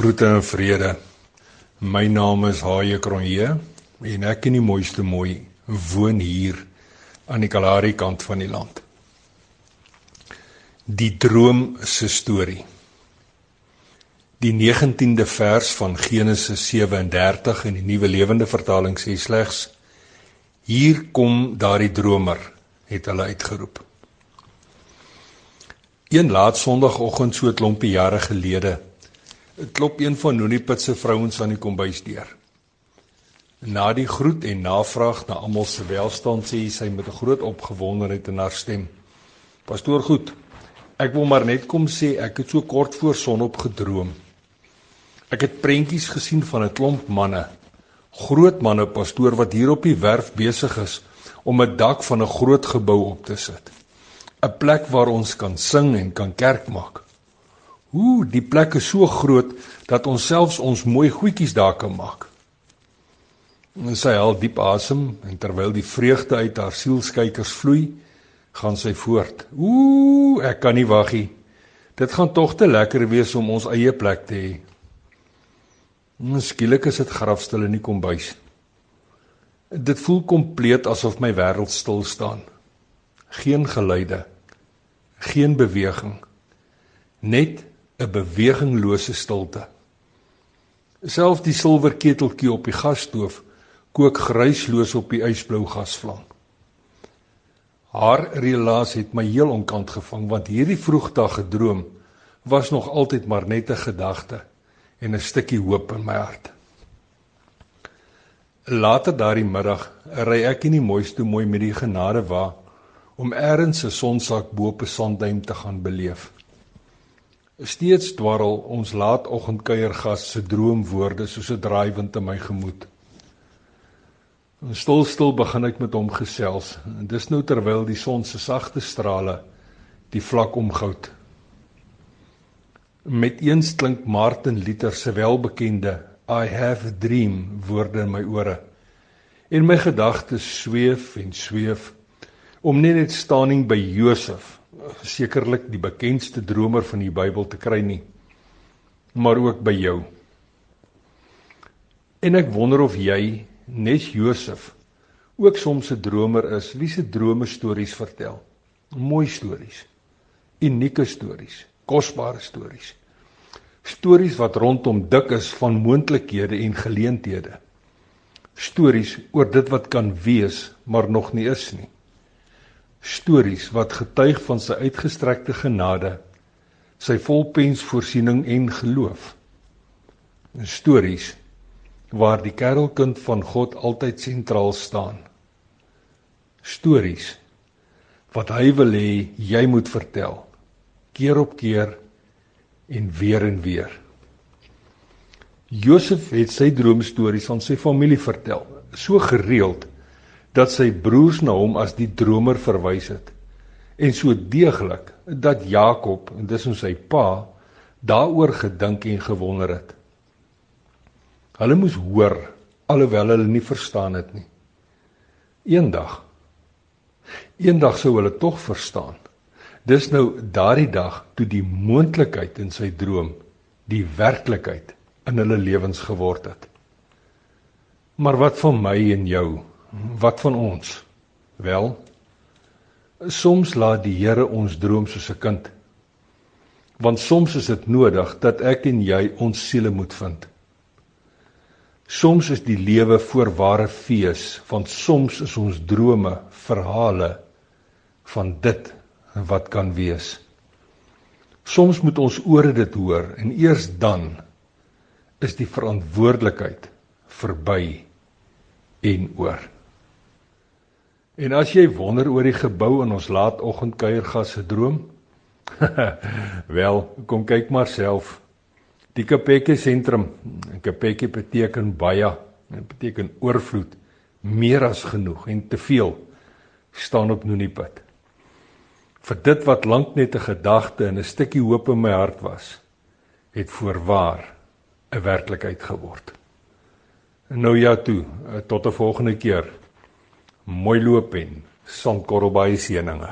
Groete en vrede. My naam is Haie Kronje en ek in die mooiste mooi woon hier aan die Kalahari kant van die land. Die droom se storie. Die 19de vers van Genesis 37 in die Nuwe Lewende Vertaling sê slegs: Hier kom daardie dromer, het hulle uitgeroep. Een laat Sondagoggend so 'n klompie jare gelede klop een van Nonipit se vrouens aan die kombuisdeur. Na die groet en navraag na almal se welstand sê sy met 'n groot opgewondenheid in haar stem: "Pastoor goed, ek wil maar net kom sê ek het so kort voor sonop gedroom. Ek het prentjies gesien van 'n klomp manne, groot manne pastoor wat hier op die werf besig is om 'n dak van 'n groot gebou op te sit. 'n Plek waar ons kan sing en kan kerk maak." Hoe, die plek is so groot dat ons selfs ons mooi goedjies daar kan maak. En sy haal diep asem en terwyl die vreugde uit haar sielskykers vloei, gaan sy voort. Ooh, ek kan nie wag nie. Dit gaan tog te lekker wees om ons eie plek te hê. Skielik is dit grafstil in die kombuis. Dit voel kompleet asof my wêreld stil staan. Geen geluide, geen beweging. Net 'n beweginglose stilte. Selfs die silwerketeltjie op die gasstoof kook gruisloos op die ysblou gasvlam. Haar relaas het my heel onkant gevang want hierdie vroegdag gedroom was nog altyd maar net 'n gedagte en 'n stukkie hoop in my hart. Later daardie middag ry ek in die mooiste mooi met die genade wa om eers 'n sonsak bo op 'n sandduim te gaan beleef. Steeds dwarrel ons laatoggendkuiergas se droomwoorde soos 'n draaiwind in my gemoed. En stil stil begin ek met hom gesels. En dis nou terwyl die son se sagte strale die vlak omgoud. Met eens klink Martin Luther se welbekende I have a dream woorde in my ore. En my gedagtes sweef en sweef om net net staaning by Josef sekerlik die bekendste dromer van die Bybel te kry nie maar ook by jou. En ek wonder of jy nes Josef ook soms 'n dromer is wie se drome stories vertel. Mooi stories. Unieke stories, kosbare stories. Stories wat rondom dik is van moontlikhede en geleenthede. Stories oor dit wat kan wees maar nog nie is nie stories wat getuig van sy uitgestrekte genade, sy volpens voorsiening en geloof. Stories waar die kerelkind van God altyd sentraal staan. Stories wat hy wil hê jy moet vertel keer op keer en weer en weer. Josef het sy droomstories aan sy familie vertel, so gereeld dat sy broers na hom as die dromer verwys het en so deeglik dat Jakob en dis ons sy pa daaroor gedink en gewonder het. Hulle moes hoor alhoewel hulle nie verstaan het nie. Eendag eendag sou hulle tog verstaan. Dis nou daardie dag toe die moontlikheid in sy droom die werklikheid in hulle lewens geword het. Maar wat van my en jou? Wat van ons? Wel, soms laat die Here ons droom soos 'n kind. Want soms is dit nodig dat ek en jy ons siele moet vind. Soms is die lewe voorware fees, want soms is ons drome verhale van dit wat kan wees. Soms moet ons ore dit hoor en eers dan is die verantwoordelikheid verby en oor. En as jy wonder oor die gebou in ons laatoggendkuiergas se droom, wel, kom kyk maar self. Die Kapekkie sentrum, Kapekkie beteken baie, dit beteken oorvloed, meer as genoeg en te veel staan op Nunipad. Vir dit wat lank net 'n gedagte en 'n stukkie hoop in my hart was, het voorwaar 'n werklikheid geword. Nou ja toe, tot 'n volgende keer mooi loop en sonkorrel baie seëninge